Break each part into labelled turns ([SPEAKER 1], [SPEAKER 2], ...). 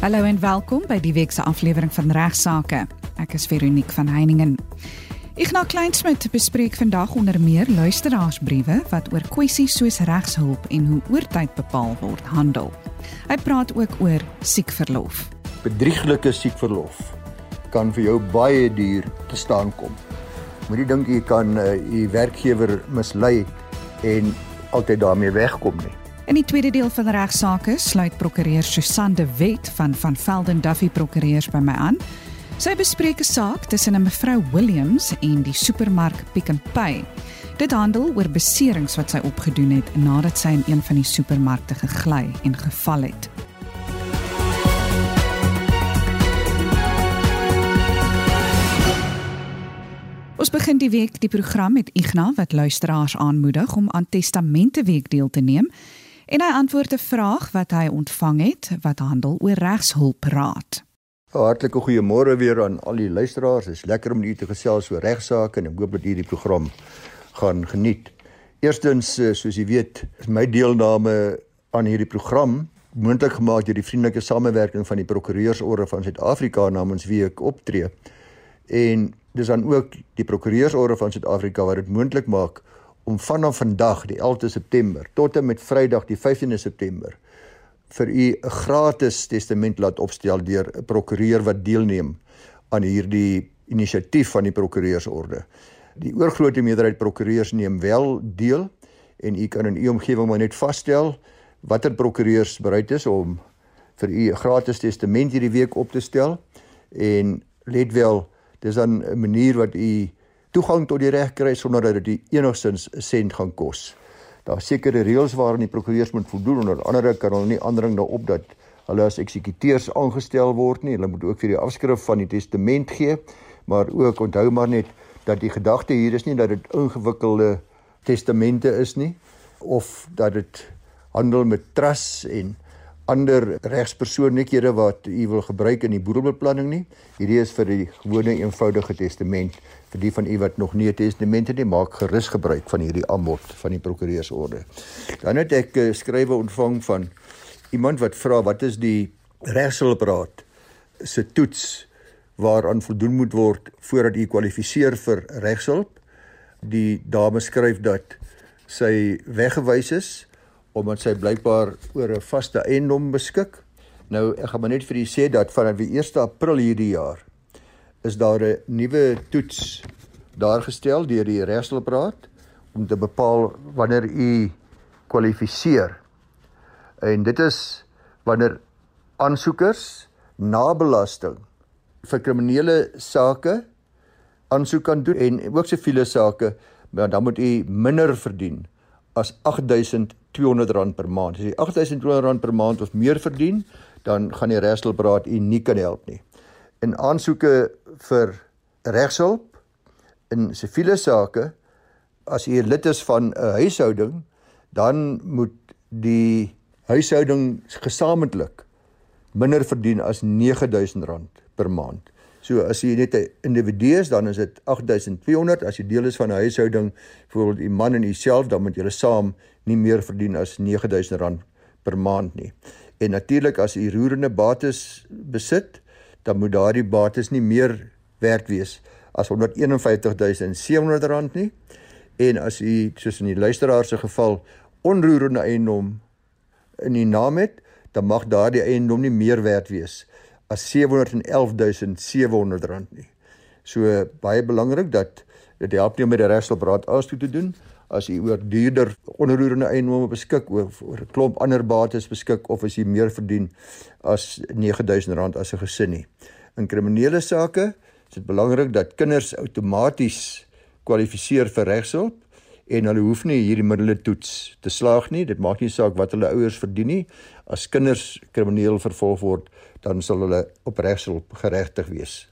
[SPEAKER 1] Hallo en welkom by die week se aflewering van Regsake. Ek is Veronique van Heiningen. Ignas Kleinsmid bespreek vandag onder meer luisteraarsbriewe wat oor kwessies soos regshulp en hoe oortyd bepaal word handel. Hy praat ook oor siekverlof.
[SPEAKER 2] Bedrieglike siekverlof kan vir jou baie duur te staan kom. Moenie dink jy kan uh, u werkgewer mislei en altyd daarmee wegkom nie.
[SPEAKER 1] In die tweede deel van regsaake sluit prokureur Susan de Wet van van Velden Duffy Prokureurs by my aan. Sy bespreek 'n saak tussen 'n mevrou Williams en die supermark Pick n Pay. Dit handel oor beserings wat sy opgedoen het nadat sy in een van die supermarkte gegly en geval het. Ons begin die week die program met Ignas wat luisteraars aanmoedig om aan Testamente Week deel te neem en hy antwoord 'n vraag wat hy ontvang het wat handel oor regshulpraad.
[SPEAKER 2] Hartlike goeiemôre weer aan al die luisteraars. Dit is lekker om hier te gesels oor regsaake en ek hoop dat hierdie program gaan geniet. Eerstens, eh, soos jy weet, is my deelname aan hierdie program moontlik gemaak deur die vriendelike samewerking van die Prokureursorde van Suid-Afrika namens wie ek optree. En dis dan ook die Prokureursorde van Suid-Afrika wat dit moontlik maak om vanaf vandag die 11de September tot en met Vrydag die 15de September vir u 'n gratis testament laat opstel deur 'n prokureur wat deelneem aan hierdie inisiatief van die prokureursorde. Die oorgrootste meerderheid prokureurs neem wel deel en u kan in u omgewing maar net vasstel watter prokureurs bereid is om vir u 'n gratis testament hierdie week op te stel en let wel dis dan 'n manier wat u toegang tot die reg kry sonder dat dit enigstens 'n sent gaan kos. Daar sekerre reëls waaraan die prokureurs moet voldoen onder andere kan hulle nie aandring daarop dat hulle as eksekuteurs aangestel word nie. Hulle moet ook vir die afskrif van die testament gee, maar ook onthou maar net dat die gedagte hier is nie dat dit ingewikkelde testamente is nie of dat dit handel met trusts en ander regspersoonlikhede wat u wil gebruik in die boedelbeplanning nie. Hierdie is vir die gewone eenvoudige testament vir die van u wat nog nie 'n testament het nie, maak gerus gebruik van hierdie aanbod van die prokureursorde. Dan het ek uh, skrywe ontvang van iemand wat vra wat is die regshulpraad se toets waaraan voldoen moet word voordat u kwalifiseer vir regshulp. Die dame skryf dat sy weggewys is omdat sy blykbaar oor 'n vaste eiendom beskik. Nou ek gaan maar net vir u sê dat vanaf die 1 April hierdie jaar is daar 'n nuwe toets daar gestel deur die Regshulpraad om te bepaal wanneer u kwalifiseer. En dit is wanneer aansoekers na belasting vir kriminele sake aansoek kan doen en ook siviele sake, maar dan moet u minder verdien as R8200 per maand. As jy R8200 per maand of meer verdien, dan gaan die Regshulpraad u nie kan help nie. In aansoeke vir regshulp in siviele sake as u lid is van 'n huishouding, dan moet die huishouding gesamentlik minder verdien as R9000 per maand. So as jy net 'n individu is, dan is dit 8200. As jy deel is van 'n huishouding, byvoorbeeld u man en u self, dan moet julle saam nie meer verdien as R9000 per maand nie. En natuurlik as u roerende bates besit, dan moet daardie bates nie meer werd wees as R151700 nie. En as u soos in die luisteraar se geval onroerende eiendom in u naam het, dan mag daardie eiendom nie meer werd wees as R711700 nie. So baie belangrik dat dit help nie om met die regshulpraad aanstoot te doen as jy oor duurder onroerende eiendomme beskik of oor 'n klomp ander bates beskik of as jy meer verdien as R9000 as 'n gesin nie. In kriminele sake is dit belangrik dat kinders outomaties kwalifiseer vir regshulp en hulle hoef nie hierdie middele toets te slaag nie. Dit maak nie saak wat hulle ouers verdien nie. As kinders krimineel vervolg word, dan sal hulle op regshulp geregtig wees.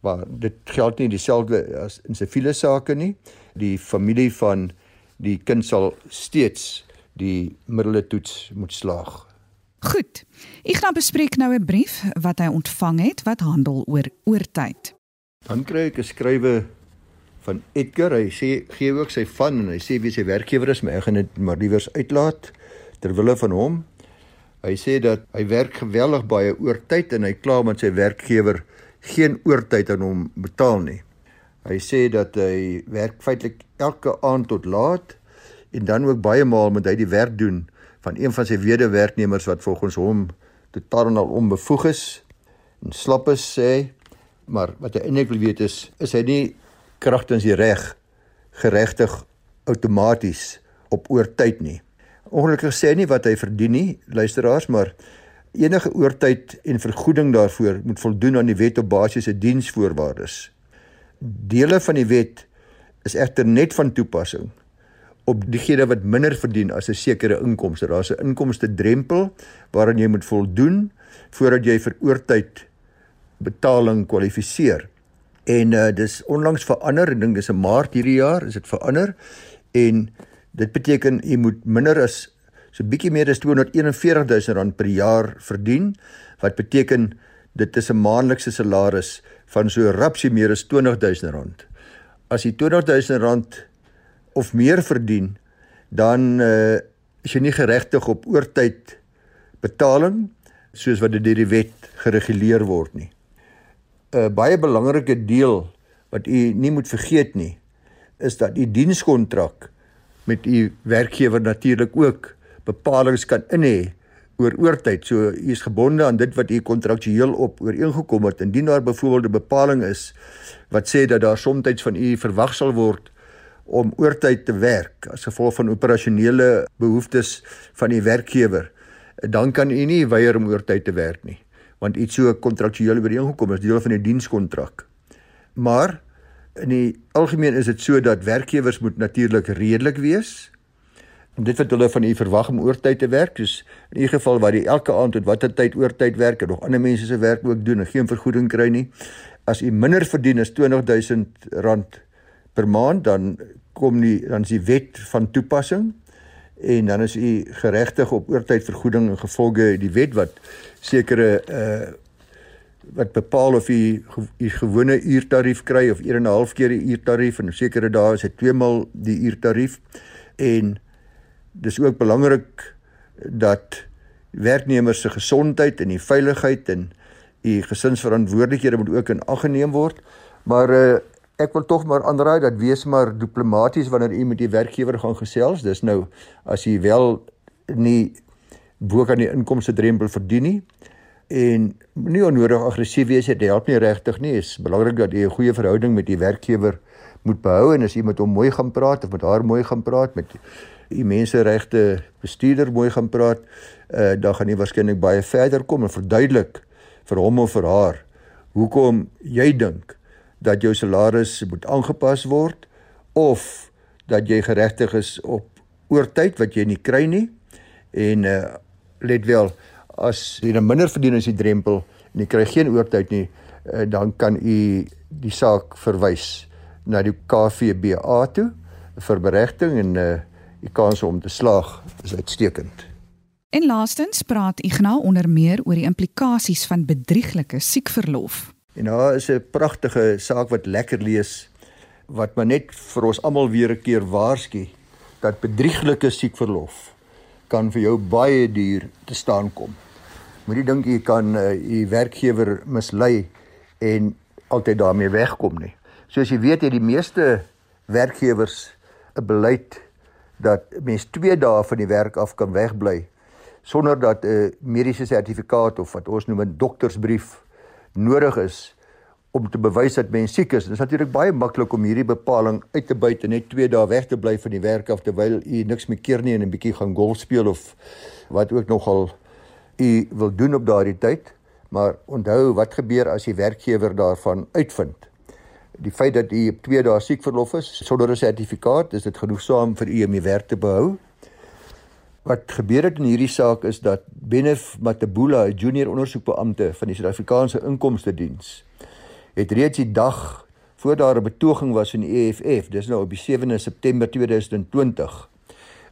[SPEAKER 2] Maar dit geld nie dieselfde as in siviele sake nie. Die familie van die kind sal steeds die middele toets moet slaag.
[SPEAKER 1] Goed. Ek gaan bespreek nou 'n brief wat hy ontvang het wat handel oor oortyd.
[SPEAKER 2] Dan kry ek 'n skrywe van Edgar. Hy sê gee ook sy van en hy sê wie sy werkgewer is, maar ek gaan dit maar liewers uitlaat ter wille van hom. Hy sê dat hy werk geweldig baie oortyd en hy kla met sy werkgewer geen oortyd aan hom betaal nie. Hy sê dat hy werk feitelik elke aand tot laat en dan ook baie maal moet hy die werk doen van een van sy wederwerknemers wat volgens hom totaal en al onbevoeg is en slap is sê maar wat hy eintlik wil weet is is hy nie kragtens die reg geregtig outomaties op oortyd nie. Ongelukkig sê hy nie wat hy verdien nie, luisteraars, maar enige oortyd en vergoeding daarvoor moet voldoen aan die wet op basiese diensvoorwaardes. Dele van die wet is egter net van toepassing op diegene wat minder verdien as 'n sekere inkomste. Daar's 'n inkomste drempel waaraan jy moet voldoen voordat jy vir oortyd betaling kwalifiseer. En uh, dis onlangs verander, ek dink dis 'n Maart hierdie jaar, is dit verander en Dit beteken u moet minder as so bietjie meer as 241000 rand per jaar verdien wat beteken dit is 'n maandelikse salaris van so rapsie meer as 20000 rand. As jy 20000 rand of meer verdien, dan uh, is jy nie geregtig op oortyd betaling soos wat dit deur die wet gereguleer word nie. 'n Baie belangrike deel wat u nie moet vergeet nie, is dat u dienskontrak met u werkgewer natuurlik ook bepalinge kan inhê oor oortyd. So u is gebonde aan dit wat u kontraktueel op ooreengekom het. Indien daar byvoorbeeld 'n bepaling is wat sê dat daar soms van u verwag sal word om oortyd te werk as gevolg van operasionele behoeftes van u werkgewer, dan kan u nie weier om oortyd te werk nie, want iets so kontraktueel ooreengekom is deel van die dienskontrak. Maar in die algemeen is dit so dat werkgewers moet natuurlik redelik wees. Dit wat hulle van u verwag om oortyd te werk, dus in 'n geval waar jy elke aand tot watter tyd oortyd werk en nog ander mense se werk ook doen en geen vergoeding kry nie. As u minder verdien as R20000 per maand, dan kom nie dan is die wet van toepassing en dan is u geregtig op oortydvergoeding in gevolge die wet wat sekere uh wat bepaal of jy jy gewone uurtarief kry of 1 en 'n half keer die uurtarief en sekere dae is dit twee maal die uurtarief en dis ook belangrik dat werknemers se gesondheid en die veiligheid en u gesinsverantwoordelikhede moet ook in ag geneem word. Maar uh, ek wil tog maar aanraai dat wees maar diplomaties wanneer u met die werkgewer gaan gesels. Dis nou as u wel nie bo kan die inkomste drempel verdien nie en nie onnodig aggressief wees dit help nie regtig nie. Is belangrik dat jy 'n goeie verhouding met die werkgewer moet behou en as jy met hom mooi gaan praat of met haar mooi gaan praat met die menseregte bestuurder mooi gaan praat uh, dan gaan jy waarskynlik baie verder kom en verduidelik vir hom of vir haar hoekom jy dink dat jou salaris moet aangepas word of dat jy geregtig is op oortyd wat jy nie kry nie. En uh, let wel as jy dan minder verdien as die drempel en jy kry geen oortyd nie, uh, dan kan u die saak verwys na die KVBA toe vir beregting en uh die kans om te slaag is uitstekend.
[SPEAKER 1] En laastens praat Ignas onder meer oor die implikasies van bedrieglike siekverlof.
[SPEAKER 2] En daar is 'n pragtige saak wat lekker lees wat maar net vir ons almal weer 'n keer waarsku dat bedrieglike siekverlof kan vir jou baie duur te staan kom. Moenie dink jy kan uh, u werkgewer mislei en altyd daarmee wegkom nie. Soos jy weet, het die meeste werkgewers 'n beleid dat mens 2 dae van die werk af kan wegbly sonder dat 'n mediese sertifikaat of wat ons noem 'n doktersbrief nodig is om te bewys dat mens siek is. Dit is natuurlik baie maklik om hierdie bepaling uit te buit en net 2 dae weg te bly van die werk af terwyl u niks meer keer nie en 'n bietjie gaan golf speel of wat ook nogal u wil doen op daardie tyd, maar onthou wat gebeur as die werkgewer daarvan uitvind. Die feit dat u op 2 dae siek verlof is sonder 'n sertifikaat, is dit genoegsaam vir u om die werk te behou. Wat gebeur het in hierdie saak is dat Benef Matabula, 'n junior ondersoekbeampte van die Suid-Afrikaanse Inkomste Diens, het reeds die dag voor daar 'n betoging was in die EFF, dis nou op die 7de September 2020,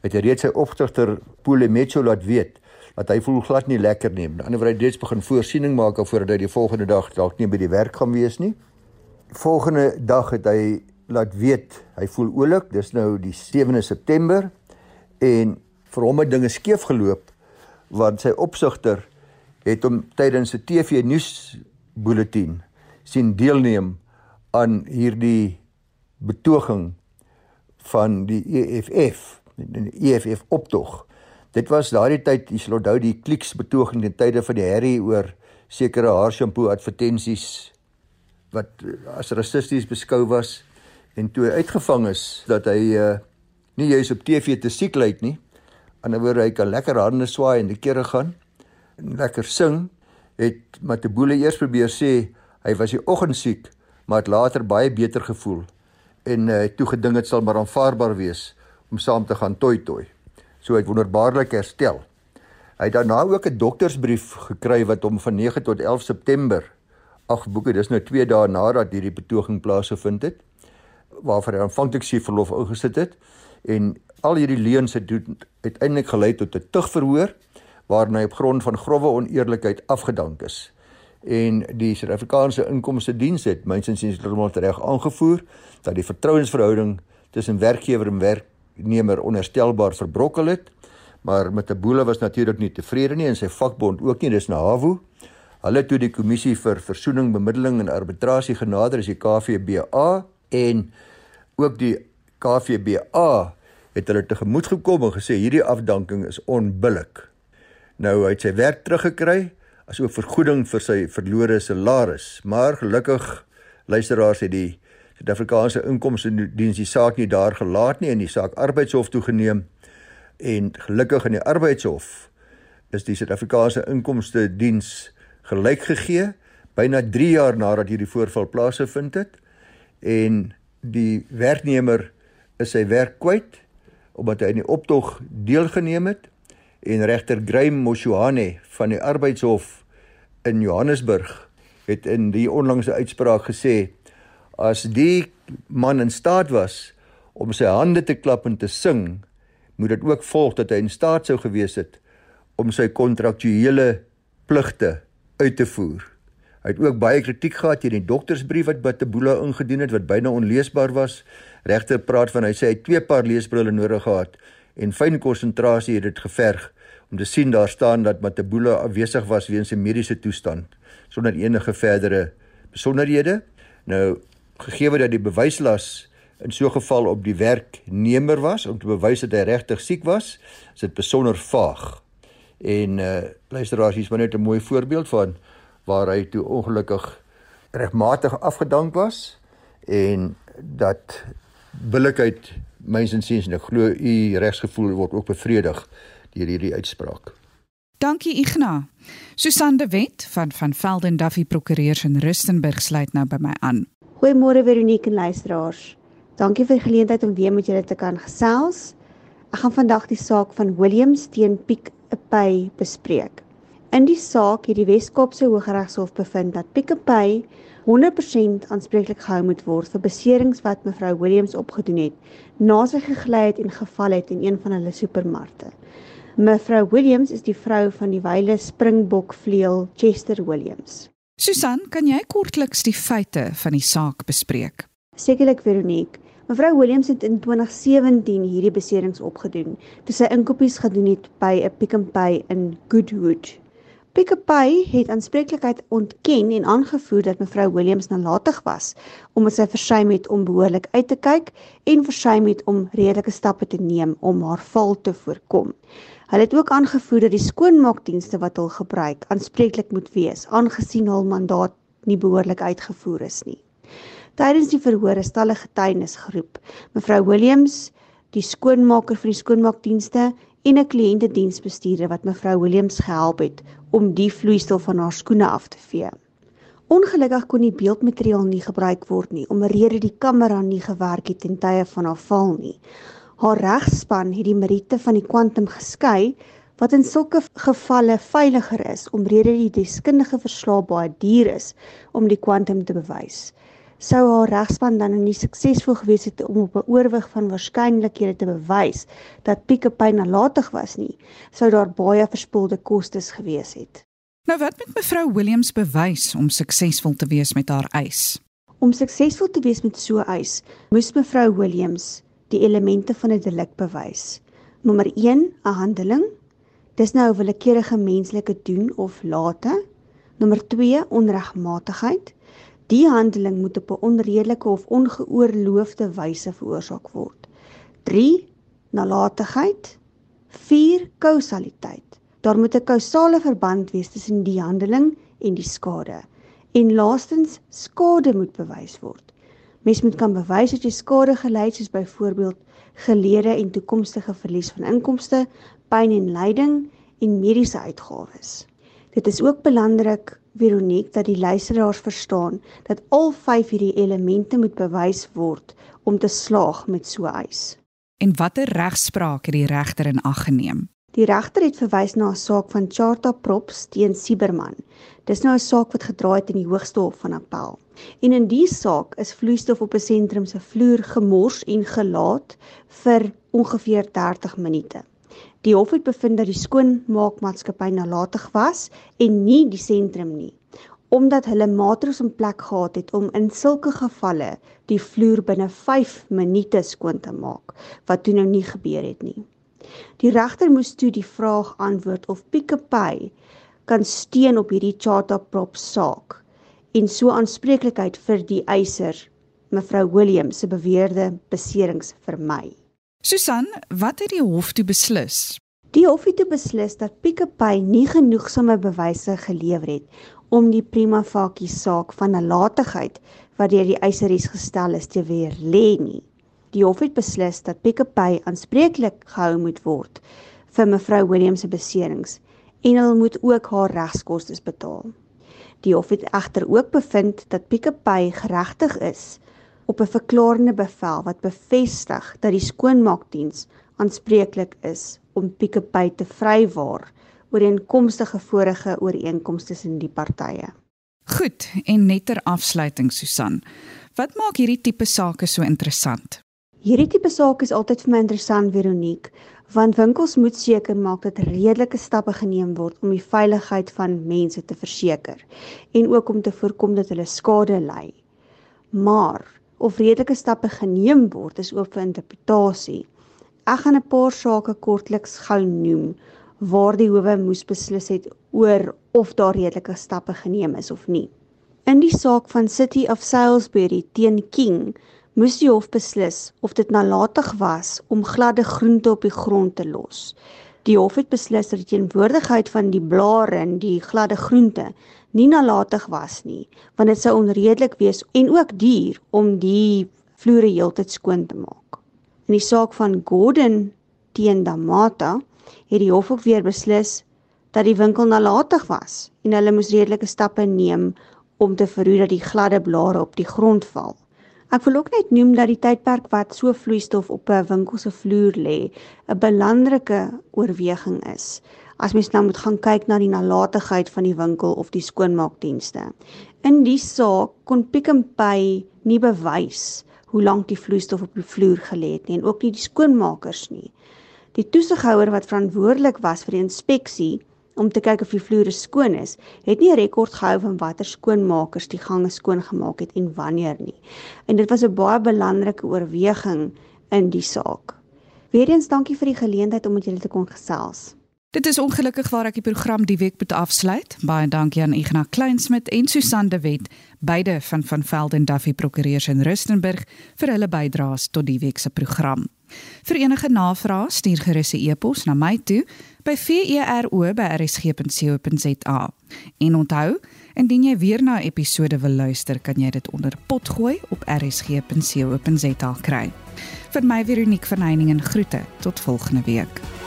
[SPEAKER 2] het hy reeds sy opstigter Polemetso laat weet dat hy voel glad nie lekker nie. Aan die ander wyse reeds begin voorsiening maak voordat hy die volgende dag dalk nie by die werk gaan wees nie. Volgende dag het hy laat weet hy voel oulik. Dis nou die 7de September en vir hom het dinge skeef geloop want sy opsigter het hom tydens 'n TV nuus bulletin sien deelneem aan hierdie betoging van die EFF, die EFF optog. Dit was daardie tyd, jy sal onthou die kliks betoging in tye van die herrie oor sekere haarshampoo advertensies wat eh, as rassisties beskou was en toe uitgevang is dat hy uh, nie juis op TV te siek lyk nie. Anderswoorde hy kan lekker hande swaai en die kere gaan en lekker sing. Het Matebule eers probeer sê hy was die oggend siek, maar het later baie beter gevoel en uh, toe gedink dit sal maar aanvaarbaar wees om saam te gaan toi toi so het wonderbaarlik herstel. Hy het daarna ook 'n doktersbrief gekry wat hom van 9 tot 11 September ag boeke dis nou 2 dae nadat hierdie betoging plaasgevind het waarvoor hy aanvanklik sy verlof ingesit het en al hierdie leuns het uiteindelik gelei tot 'n tugverhoor waarin hy op grond van grouwe oneerlikheid afgedank is en die Suid-Afrikaanse Inkomste Diens het mynsins heeltemal reg aangevoer dat die vertrouensverhouding tussen werkgewer en werk werknemer onherstelbaar verbrokkel het. Maar met 'n boele was natuurlik nie tevrede nie en sy vakbond ook nie, dis na Hawu. Hulle toe die kommissie vir versoening, bemiddeling en arbitrasie genader is die KVBA en ook die KVBA het hulle tegemoet gekom en gesê hierdie afdanking is onbillik. Nou hy het sy werk teruggekry asook vergoeding vir sy verlore salaris, maar gelukkig luisteraars het die Suid-Afrikaanse Inkomste Diens die saak nie daar gelaat nie en die saak Arbeidshof toegeneem en gelukkig in die Arbeidshof is die Suid-Afrikaanse Inkomste Diens gelyk gegee byna 3 jaar nadat hierdie voorval plaasgevind het en die werknemer is sy werk kwyt omdat hy in die optog deelgeneem het en regter Graham Moshoane van die Arbeidshof in Johannesburg het in die onlangse uitspraak gesê as die man in staat was om sy hande te klap en te sing, moet dit ook volg dat hy in staat sou gewees het om sy kontraktuele pligte uit te voer. Hy het ook baie kritiek gehad teen die doktersbrief wat Batebula ingedien het wat byna onleesbaar was. Regter praat van hy sê hy het twee paar leesbrille nodig gehad en fyn konsentrasie het dit geverg om te sien daar staan dat Batebula afwesig was weens sy mediese toestand sonder enige verdere besonderhede. Nou gegee dat die bewyslas in so 'n geval op die werknemer was om te bewys dat hy regtig siek was, is dit besonder vaag. En uh luisteraars, hier's maar net 'n mooi voorbeeld van waar hy toe ongelukkig regmatig afgedank was en dat billikheid myns en ek glo u regsgevoel word ook bevredig deur hierdie uitspraak.
[SPEAKER 1] Dankie Igna. Susan de Wet van van Velden Duffy Prokureurs in Rustenburg sluit nou by my aan.
[SPEAKER 3] Goeiemôre Veronique en luisteraars. Dankie vir die geleentheid om weer met julle te kan gesels. Ek gaan vandag die saak van Williams teen Pick a Pay bespreek. In die saak het die Wes-Kaapse Hooggeregshof bevind dat Pick a Pay 100% aanspreeklik gehou moet word vir beserings wat mevrou Williams opgedoen het na sy gegly het en geval het in een van hulle supermarkte. Mevrou Williams is die vrou van die wyle Springbok vleuel Chester Williams.
[SPEAKER 1] Susan, kan jy kortliks die feite van die saak bespreek?
[SPEAKER 3] Sekerlik Veronique. Mevrou Williams het in 2017 hierdie beserings opgedoen toe sy inkopies gedoen het by 'n Pick n Pay in Goodwood. Pick n Pay het aanspreeklikheid ontken en aangevoer dat mevrou Williams nalatig was omdat sy versuim het om behoorlik uit te kyk en versuim het om redelike stappe te neem om haar val te voorkom. Hulle het ook aangevoer dat die skoonmaakdienste wat hulle gebruik aanspreeklik moet wees aangesien hul mandaat nie behoorlik uitgevoer is nie. Tydens die verhoor is talle getuienis geroep. Mevrou Williams, die skoonmaker van die skoonmaakdienste en 'n kliëntediensbestuurder wat mevrou Williams gehelp het om die vloeisel van haar skoene af te vee. Ongelukkig kon die beeldmateriaal nie gebruik word nie omdat die kamera nie gewerk het ten tye van haar val nie. Haar regspan het die meriete van die kwantum geskei wat in sulke gevalle veiliger is omrede die deskundige verslae baie duur is om die kwantum te bewys. Sou haar regspan dan nie suksesvol gewees het om op 'n oorwig van waarskynlikhede te bewys dat Piekepy nalatig was nie, sou daar baie verspilde kostes gewees het.
[SPEAKER 1] Nou wat met mevrou Williams bewys om suksesvol te wees met haar eis?
[SPEAKER 3] Om suksesvol te wees met so 'n eis, moes mevrou Williams die elemente van 'n delik bewys. Nommer 1, 'n handeling, Dis nou 'n willekeurige menslike doen of late. Nommer 2 onregmatigheid. Die handeling moet op 'n onredelike of ongeoorloofde wyse veroorsaak word. 3 nalatigheid. 4 kausaliteit. Daar moet 'n kausale verband wees tussen die handeling en die skade. En laastens skade moet bewys word. Mens moet kan bewys dat jy skade gely het soos byvoorbeeld geleede en toekomstige verlies van inkomste, pyn en lyding en mediese uitgawes. Dit is ook belangrik Veronique dat die luisteraars verstaan dat al 5 hierdie elemente moet bewys word om te slaag met so 'n eis.
[SPEAKER 1] En watter regspraak het die regter in ag geneem?
[SPEAKER 3] Die regter het verwys na 'n saak van Charta Props teen Sieberman. Dis nou 'n saak wat gedraai het in die Hoogste Hof van Appel. En in die saak is vloeistof op 'n sentrum se vloer gemors en gelaat vir ongeveer 30 minute. Die hof het bevind dat die skoonmaakmaatskappy nalatig was en nie die sentrum nie, omdat hulle maatros in plek gehad het om in sulke gevalle die vloer binne 5 minute skoon te maak, wat toe nou nie gebeur het nie. Die regter moes toe die vraag antwoord of Pick n Pay kan steun op hierdie charter prop saak en so aanspreeklikheid vir die eiser mevrou Williams se beweerde beserings vermy.
[SPEAKER 1] Susan, wat het die hof toe beslis?
[SPEAKER 3] Die hof het beslis dat Pick n Pay nie genoegsame bewyse gelewer het om die prima facie saak van nalatigheid wat deur die eiseries gestel is te weer lê nie. Die hof het beslis dat Pick n Pay aanspreeklik gehou moet word vir mevrou Williams se beserings en hulle moet ook haar regskoste betaal. Die hof het egter ook bevind dat Pick n Pay geregtig is op 'n verklarende bevel wat bevestig dat die skoonmaakdiens aanspreeklik is om Pick n Pay te vrywaar ooreenkomstige vorige ooreenkomste tussen die partye.
[SPEAKER 1] Goed, en net ter afsluiting Susan, wat maak hierdie tipe sake so interessant?
[SPEAKER 3] Hierdie tipe saak is altyd vir my interessant Veronique, want winkels moet seker maak dat redelike stappe geneem word om die veiligheid van mense te verseker en ook om te voorkom dat hulle skade ly. Maar of redelike stappe geneem word is oop vir interpretasie. Ek gaan 'n paar sake kortliks gou noem waar die howe moes beslis het oor of daar redelike stappe geneem is of nie. In die saak van City of Salisbury teen King moes die hof beslis of dit nalatig was om gladde groente op die grond te los. Die hof het beslis dat die teenwoordigheid van die blare in die gladde groente nie nalatig was nie, want dit sou onredelik wees en ook duur om die vloere heeltyd skoon te maak. In die saak van Gordon teen Damata het die hof ook weer beslis dat die winkel nalatig was en hulle moes redelike stappe neem om te verhoed dat die gladde blare op die grond val. Ek wil ook net noem dat die tydperk wat so vloeistof op 'n winkel se vloer lê, 'n belangrike oorweging is. As mens nou moet gaan kyk na die nalatigheid van die winkel of die skoonmaakdienste. In die saak kon Pick n Pay nie bewys hoe lank die vloeistof op die vloer gelê het nie en ook nie die skoonmakers nie. Die toesighouer wat verantwoordelik was vir die inspeksie om te kyk of die vloere skoon is, het nie 'n rekord gehou van watter skoonmakers die gange skoon gemaak het en wanneer nie. En dit was 'n baie belangrike oorweging in die saak. Weereens dankie vir die geleentheid om met julle te kon gesels.
[SPEAKER 1] Dit is ongelukkig waar ek die program die week moet afsluit. Baie dankie aan Ignas Kleinsmid en Susan de Wet, beide van van Velden Duffy Prokureurs in Rustenburg vir hulle bydraes tot die week se program. Vir enige navrae stuur gerus 'n e-pos na my toe by vero@rsg.co.za. En onthou, indien jy weer na 'n episode wil luister, kan jy dit onder pot gooi op rsg.co.za kry. Vir my Veronique van Heiningen groete. Tot volgende week.